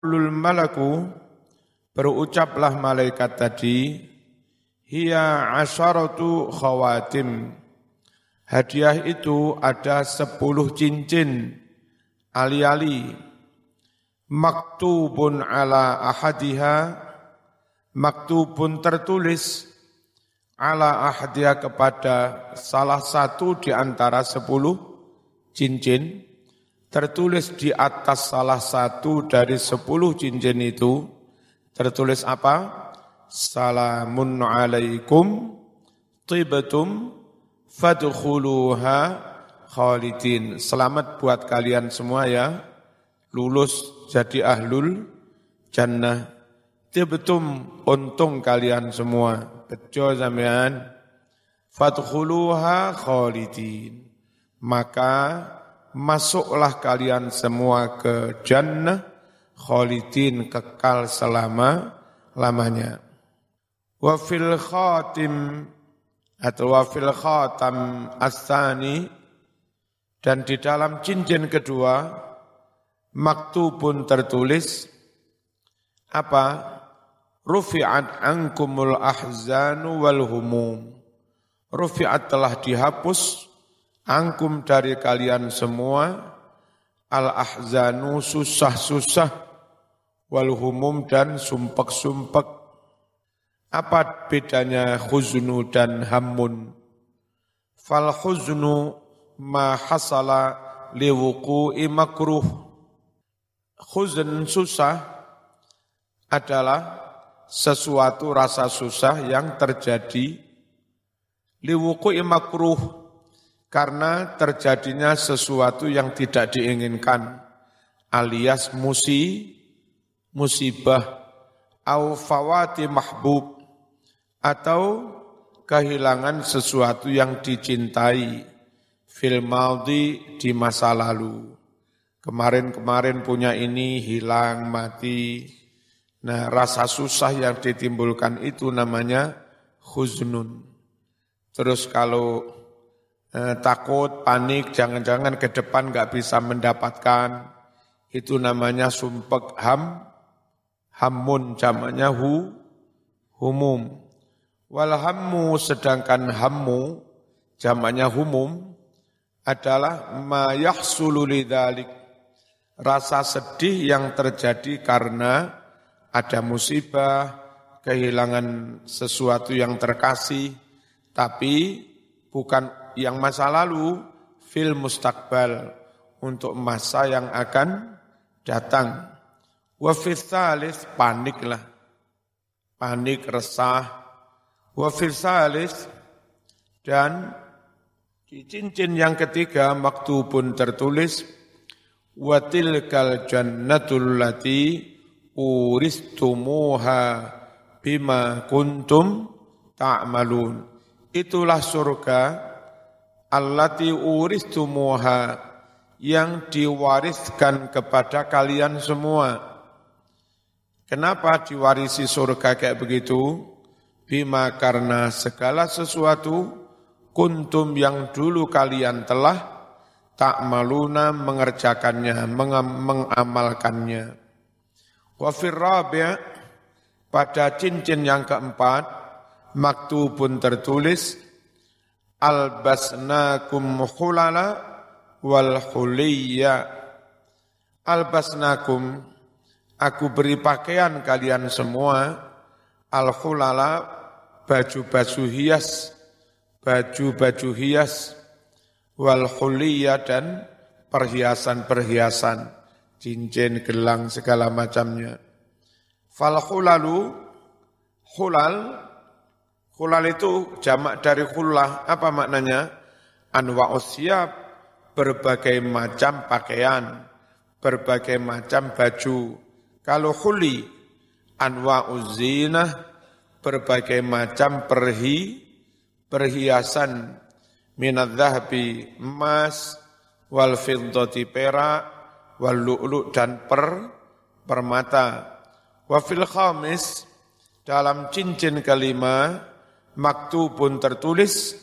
Lul malaku berucaplah malaikat tadi hiya asyaratu khawatim. Hadiah itu ada sepuluh cincin ali-ali maktubun ala ahadiha. Maktubun tertulis ala ahadiha kepada salah satu di antara sepuluh cincin tertulis di atas salah satu dari sepuluh cincin itu, tertulis apa? Salamun alaikum tibatum fadkhuluha khalidin. Selamat buat kalian semua ya, lulus jadi ahlul jannah. Tibatum untung kalian semua. Bejo sampean. Fadkhuluha khalidin. Maka masuklah kalian semua ke jannah khalidin kekal selama lamanya. Wa fil khatim atau wa fil khatam asani dan di dalam cincin kedua maktubun tertulis apa rufi'at ankumul ahzanu wal humum rufi'at telah dihapus angkum dari kalian semua al-ahzanu susah-susah wal humum dan sumpek-sumpek. Apa bedanya khuznu dan hammun? Fal khuznu ma hasala liwuku'i makruh. Khuzn susah adalah sesuatu rasa susah yang terjadi liwuku'i makruh karena terjadinya sesuatu yang tidak diinginkan alias musi musibah au fawati mahbub atau kehilangan sesuatu yang dicintai fil maldi di masa lalu. Kemarin-kemarin punya ini hilang mati. Nah rasa susah yang ditimbulkan itu namanya khuznun terus kalau eh, takut, panik, jangan-jangan ke depan nggak bisa mendapatkan. Itu namanya sumpek ham, hamun, jamaknya hu, humum. Wal hammu, sedangkan hammu, jamaknya humum, adalah ma yahsulu Rasa sedih yang terjadi karena ada musibah, kehilangan sesuatu yang terkasih, tapi bukan yang masa lalu fil mustakbal untuk masa yang akan datang. Wa thalith paniklah. Panik, resah. Wa thalith dan di cincin yang ketiga maktubun tertulis wa tilkal jannatul lati uristumuha bima kuntum ta'malun. Itulah surga allati uristumuha yang diwariskan kepada kalian semua. Kenapa diwarisi surga kayak begitu? Bima karena segala sesuatu kuntum yang dulu kalian telah tak maluna mengerjakannya, mengamalkannya. Wa pada cincin yang keempat, maktubun tertulis, albasnakum hulala wal huliyya albasnakum aku beri pakaian kalian semua. Al hulala baju-baju hias baju-baju hias. Wal huliyya dan perhiasan-perhiasan cincin gelang segala macamnya. Fal hulalu hulal Khulal itu jamak dari khullah. Apa maknanya? Anwa usiab, berbagai macam pakaian, berbagai macam baju. Kalau khuli, anwa uzinah, berbagai macam perhi, perhiasan, minat zahabi, emas, wal fiddati perak, wal lu'lu' dan per, permata. Wa fil khamis, dalam cincin kelima, maktubun tertulis.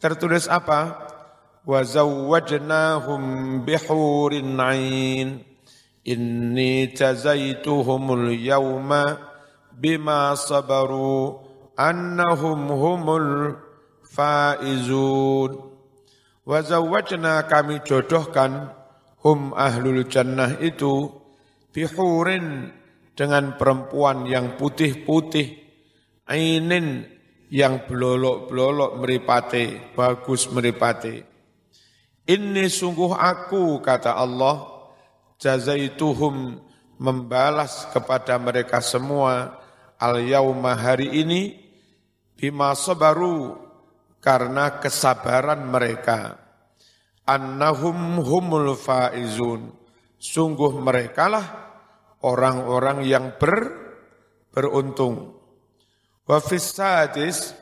Tertulis apa? Wa zawwajnahum bihurin ain. Inni jazaituhumul yawma bima sabaru annahum humul faizun. Wa zawwajna kami jodohkan hum ahlul jannah itu bihurin dengan perempuan yang putih-putih, ainin yang belolok-belolok meripate, bagus meripate. Ini sungguh aku, kata Allah, jazaituhum membalas kepada mereka semua al yauma hari ini bima sabaru karena kesabaran mereka annahum humul faizun sungguh merekalah orang-orang yang ber beruntung wa sadis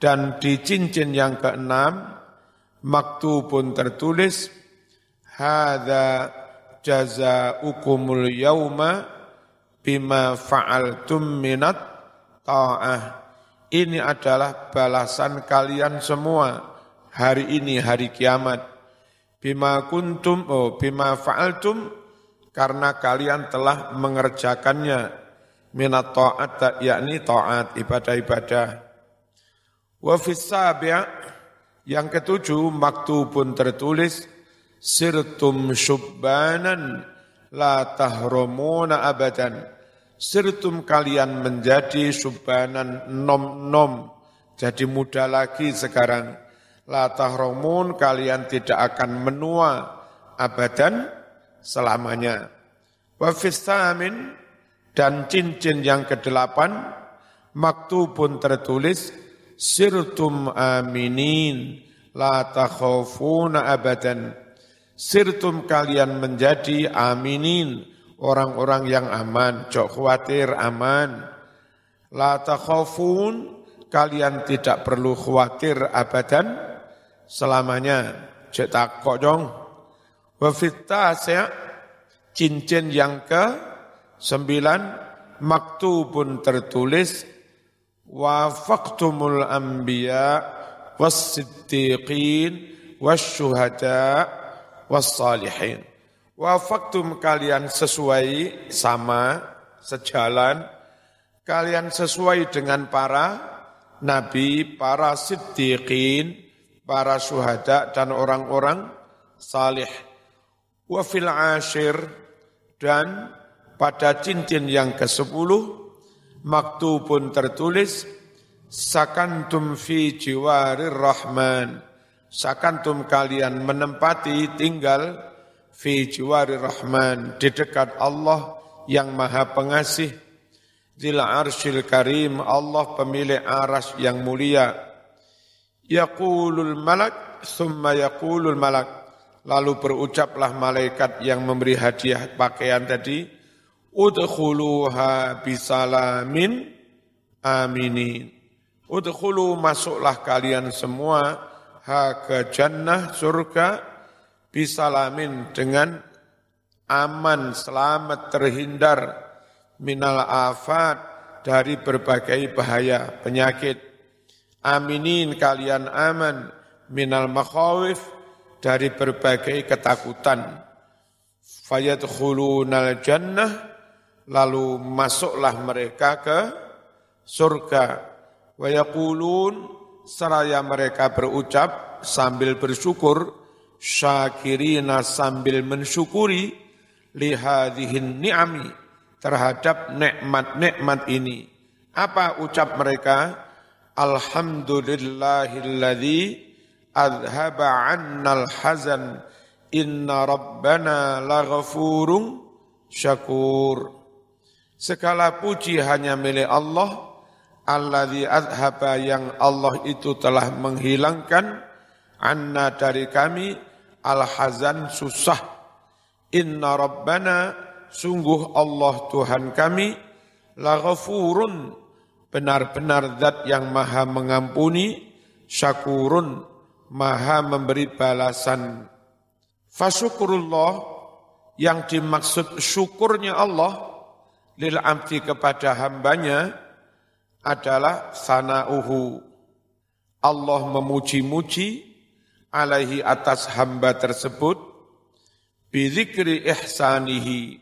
dan di cincin yang keenam maktubun tertulis hadza jazaukumul yauma bima fa'altum minat ta'ah. Ini adalah balasan kalian semua hari ini hari kiamat. Bima kuntum oh bima fa'altum karena kalian telah mengerjakannya minat ta'at yakni ta'at ibadah-ibadah. Wa fis yang ketujuh maktubun tertulis sirtum syubbanan la tahrumuna abadan. Sirtum kalian menjadi subbanan nom-nom. Jadi muda lagi sekarang. La tahrumun kalian tidak akan menua abadan selamanya. Wa fistamin dan cincin yang kedelapan maktubun tertulis sirtum aminin la takhafuna abadan Sirtum kalian menjadi aminin, orang-orang yang aman, jok khawatir aman. La takhafun, kalian tidak perlu khawatir abadan selamanya. Cek takok dong. ya, cincin yang ke sembilan, maktubun tertulis, wafaktumul anbiya was-siddiqin was-syuhada' wassalihin. Wafaktum kalian sesuai sama, sejalan, kalian sesuai dengan para nabi, para siddiqin, para syuhada dan orang-orang salih. Wa fil ashir dan pada cincin yang ke-10 maktubun tertulis sakantum fi jiwarir rahman. Sakantum kalian menempati tinggal fi jiwari rahman di dekat Allah yang maha pengasih. Zil arshil karim Allah pemilik aras yang mulia. Yaqulul malak Thumma yaqulul malak. Lalu berucaplah malaikat yang memberi hadiah pakaian tadi Udkhuluha bisalamin aminin. Udkhulu masuklah kalian semua ha ke jannah surga bisalamin dengan aman selamat terhindar minal afat dari berbagai bahaya penyakit. Aminin kalian aman minal makhawif dari berbagai ketakutan. Fayadkhulunal jannah lalu masuklah mereka ke surga wa yaqulun seraya mereka berucap sambil bersyukur, syakirina sambil mensyukuri lihadihin ni'ami terhadap nikmat-nikmat ini. Apa ucap mereka? Alhamdulillahilladzi adhaba annal hazan inna rabbana laghafurun syakur. Segala puji hanya milik Allah. Alladzi adhaba yang Allah itu telah menghilangkan. Anna dari kami al-hazan susah. Inna rabbana sungguh Allah Tuhan kami laghafurun. Benar-benar zat yang maha mengampuni syakurun maha memberi balasan. Fasyukurullah yang dimaksud syukurnya Allah lil amti kepada hambanya adalah sana'uhu. Allah memuji-muji alaihi atas hamba tersebut bizikri ihsanihi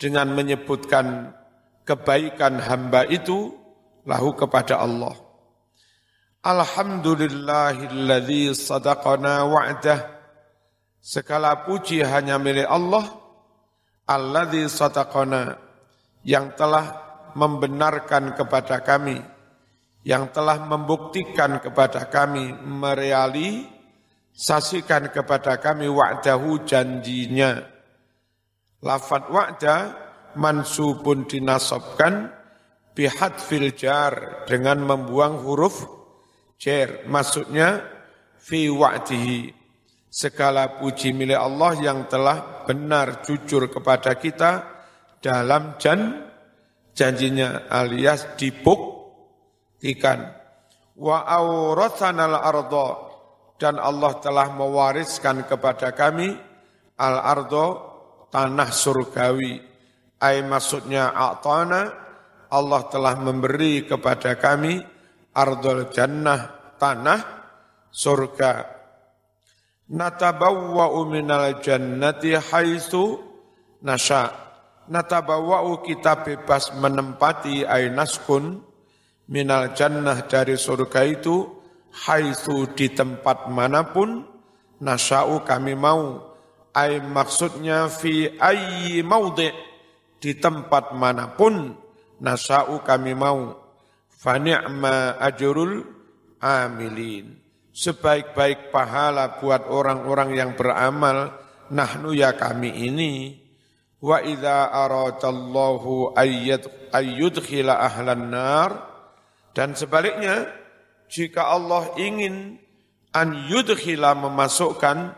dengan menyebutkan kebaikan hamba itu lahu kepada Allah. Alhamdulillahilladzi sadaqana wa'dah. Segala puji hanya milik Allah. Alladzi sadaqana. Yang telah membenarkan kepada kami. Yang telah membuktikan kepada kami. Merealisasikan kepada kami wa'dahu janjinya. Lafad wa'da mansubun dinasobkan bihat filjar dengan membuang huruf Cer, maksudnya fi wa'dihi. Segala puji milik Allah yang telah benar jujur kepada kita dalam jan janjinya alias dibuktikan. Wa aurathanal ardo dan Allah telah mewariskan kepada kami al ardo tanah surgawi. Ay maksudnya a'tana Allah telah memberi kepada kami ardul jannah tanah surga natabawwa'u minal jannati haitsu nasha natabawwa'u kita bebas menempati ainaskun minal jannah dari surga itu haitsu di tempat mana pun nasya'u kami mau ay maksudnya fi ayyi maudhi di tempat mana pun nasya'u kami mau Fani'ma ajrul amilin. Sebaik-baik pahala buat orang-orang yang beramal, nahnu ya kami ini. Wa idza aradallahu ayyad ayyudkhila ahlan nar. Dan sebaliknya jika Allah ingin an yudkhila memasukkan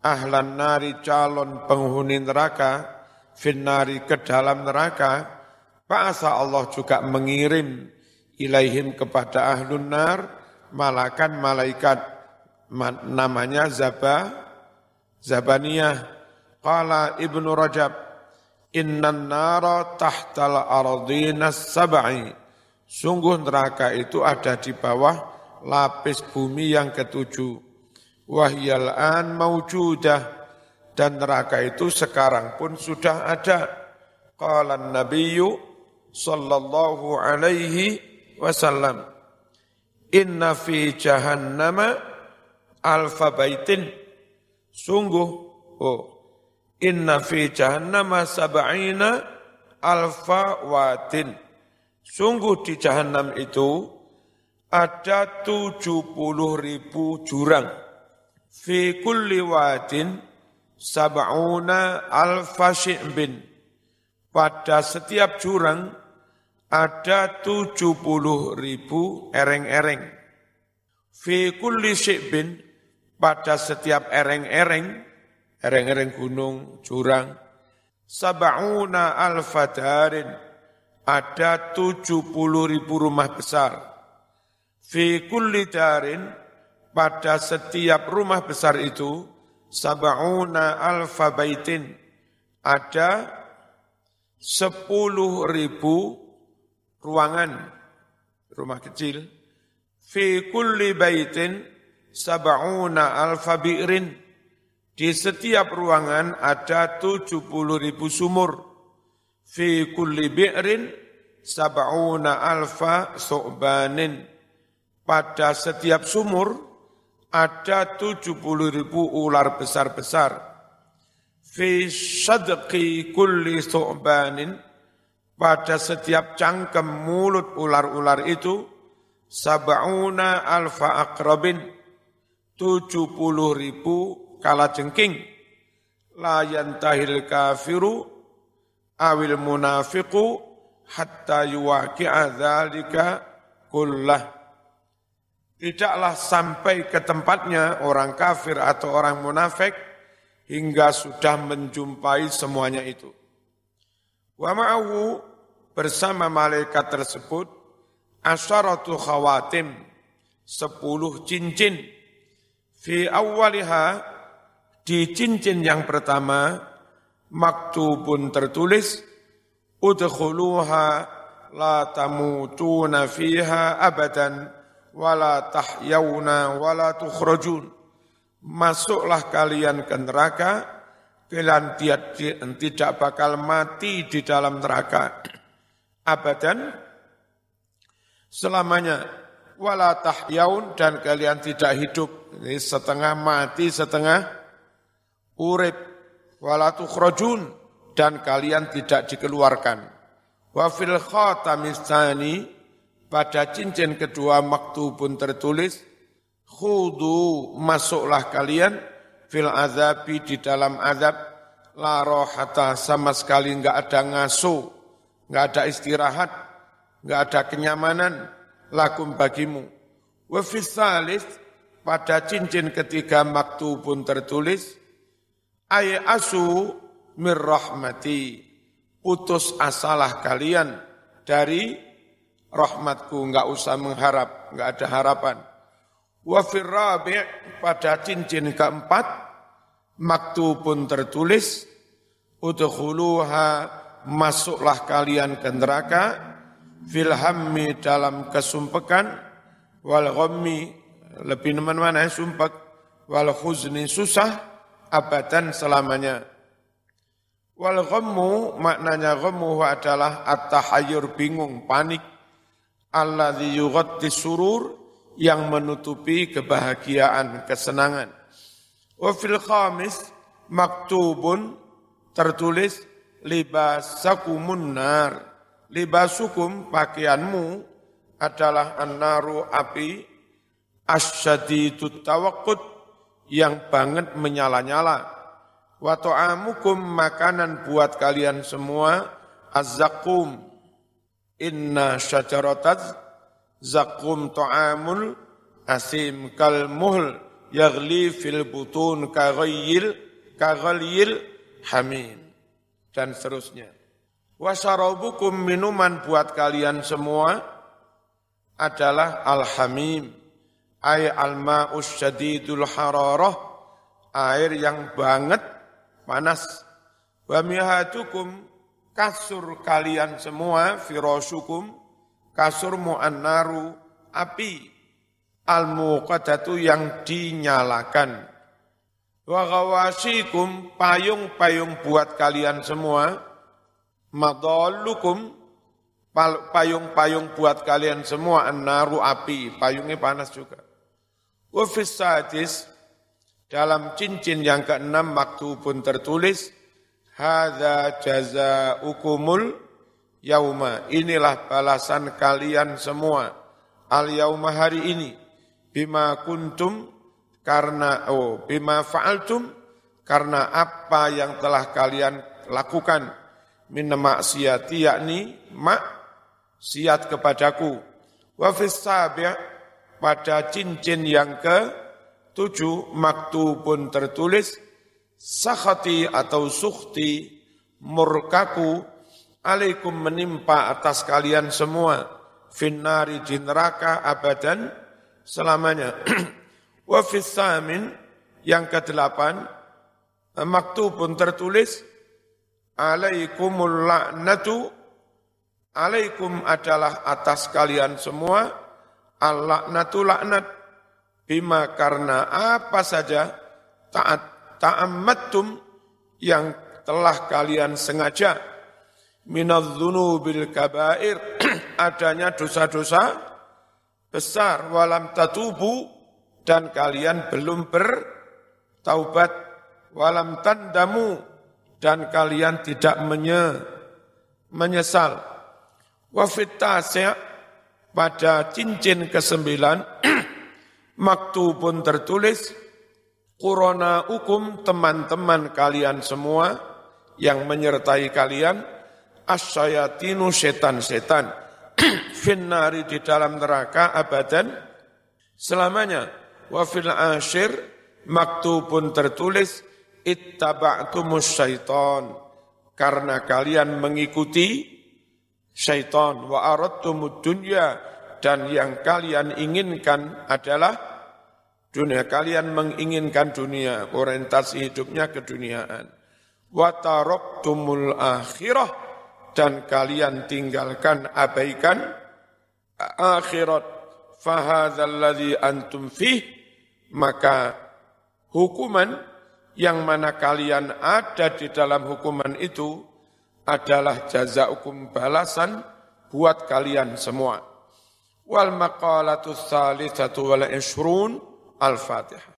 ahlan nari calon penghuni neraka finnari ke dalam neraka, Pak Allah juga mengirim ilaihim kepada ahlun nar malakan malaikat namanya Zaba Zabaniyah. Qala Ibnu Rajab innan nara tahtal ardina sab'i. Sungguh neraka itu ada di bawah lapis bumi yang ketujuh. Wahyal an maujudah dan neraka itu sekarang pun sudah ada. Qala nabiyyu sallallahu alaihi wasallam. Inna fi jahannama alfa baitin. Sungguh oh inna fi jahannama sab'ina alfa watin. Sungguh di jahannam itu ada tujuh puluh ribu jurang. Fi kulli watin sab'una alfa syi'bin pada setiap jurang ada tujuh puluh ribu ereng-ereng. Fi kulli syi'bin, pada setiap ereng-ereng, ereng-ereng gunung, jurang, sab'una alfadarin, ada tujuh puluh ribu rumah besar. Fi kulli darin, pada setiap rumah besar itu, sab'una alfa baitin, ada sepuluh ribu ruangan rumah kecil. Fi kulli baitin sab'una alfa bi'rin di setiap ruangan ada 70 ribu sumur. Fi kulli bi'rin sab'una alfa su'banin. Pada setiap sumur ada 70 ribu ular besar-besar. Fi sadqi kulli su'banin. Pada setiap cangkem mulut ular-ular itu sab'una alfa akrabin tujuh puluh ribu kala jengking la yantahil kafiru awil munafiqu hatta yuwaki'a dzalika kullah. Tidaklah sampai ke tempatnya orang kafir atau orang munafik hingga sudah menjumpai semuanya itu. Wa ma'ahu bersama malaikat tersebut asyaratu khawatim sepuluh cincin. Fi awwaliha di cincin yang pertama maktubun tertulis udkhuluha la tamutuna fiha abadan wala tahyawna wala tukhrajun. Masuklah kalian ke neraka kalian tidak bakal mati di dalam neraka. Abadan selamanya wala tahyaun dan kalian tidak hidup. Ini setengah mati setengah urip wala tukhrajun dan kalian tidak dikeluarkan wa fil khatamistani pada cincin kedua maktubun tertulis khudu masuklah kalian fil azabi di dalam azab la rohata sama sekali enggak ada ngaso, enggak ada istirahat, enggak ada kenyamanan lakum bagimu. Wa salis pada cincin ketiga maktubun tertulis ay asu mir putus asalah kalian dari rahmatku. Enggak usah mengharap enggak ada harapan. Wa firrabi' pada cincin keempat maktubun tertulis udkhuluha masuklah kalian ke neraka fil hammi dalam kesumpekan wal lebih mana sumpek. Wal khuzni susah abadan selamanya wal ghammu maknanya ghammu adalah at-tahayyur bingung panik alladzi yughatti surur yang menutupi kebahagiaan, kesenangan. Wa fil khamis maktubun tertulis libasakumun nar. Libasukum pakaianmu adalah an-naru api asyadidut tawakkut yang banget menyala-nyala. Wa ta'amukum makanan buat kalian semua azzakum. Inna syajarataz zakum ta'amul asim kal muhl yaghli fil butun kaghayyil kaghayyil hamim dan seterusnya. Wasarabukum minuman buat kalian semua adalah al-hamim ay al-ma'us syadidul hararah. Air yang banget panas. Wa mihatukum kasur kalian semua firasukum kasurmu annaru api. Al-muqadatu yang dinyalakan. Wa gawasikum payung-payung buat kalian semua, madallukum payung-payung buat kalian semua annaru api, payungnya panas juga. Wa sadis dalam cincin yang keenam waktu pun tertulis hadza jazaukumul yauma. Inilah balasan kalian semua al yauma hari ini. Bima kuntum karena oh bima fa'altum karena apa yang telah kalian lakukan. Min maksiati yakni maksiat kepadaku. Wa fis pada cincin yang ke tujuh maktubun tertulis sakhati atau sukhti murkaku alaikum menimpa atas kalian semua finnari di neraka abadan selamanya. Wa samin yang kedelapan maktubun tertulis alaikumul la'natu alaikum adalah atas kalian semua al-la'natu la'nat bima karena apa saja taat ta'ammattum yang telah kalian sengaja. Minadzunubil kabair. Adanya dosa-dosa besar. Walam tatubu. Dan kalian belum bertaubat. Walam tandamu. Dan kalian tidak menye, menyesal. Wafit pada cincin kesembilan maktubun tertulis Kurona hukum teman-teman kalian semua yang menyertai kalian asyayatinu setan-setan finnari di dalam neraka abadan selamanya wa fil asyir. Maktubun tertulis ittaba'tumus syaiton karena kalian mengikuti syaitan wa aradtumud dunya dan yang kalian inginkan adalah dunia. Kalian menginginkan dunia orientasi hidupnya keduniaan. Wa taraktumul akhirah dan kalian tinggalkan abaikan akhirat. Fahadzalladzi antum fih maka hukuman yang mana kalian ada di dalam hukuman itu adalah jaza hukum balasan buat kalian semua. Wal maqalatu thalithatu wal ishrun al-Fatihah.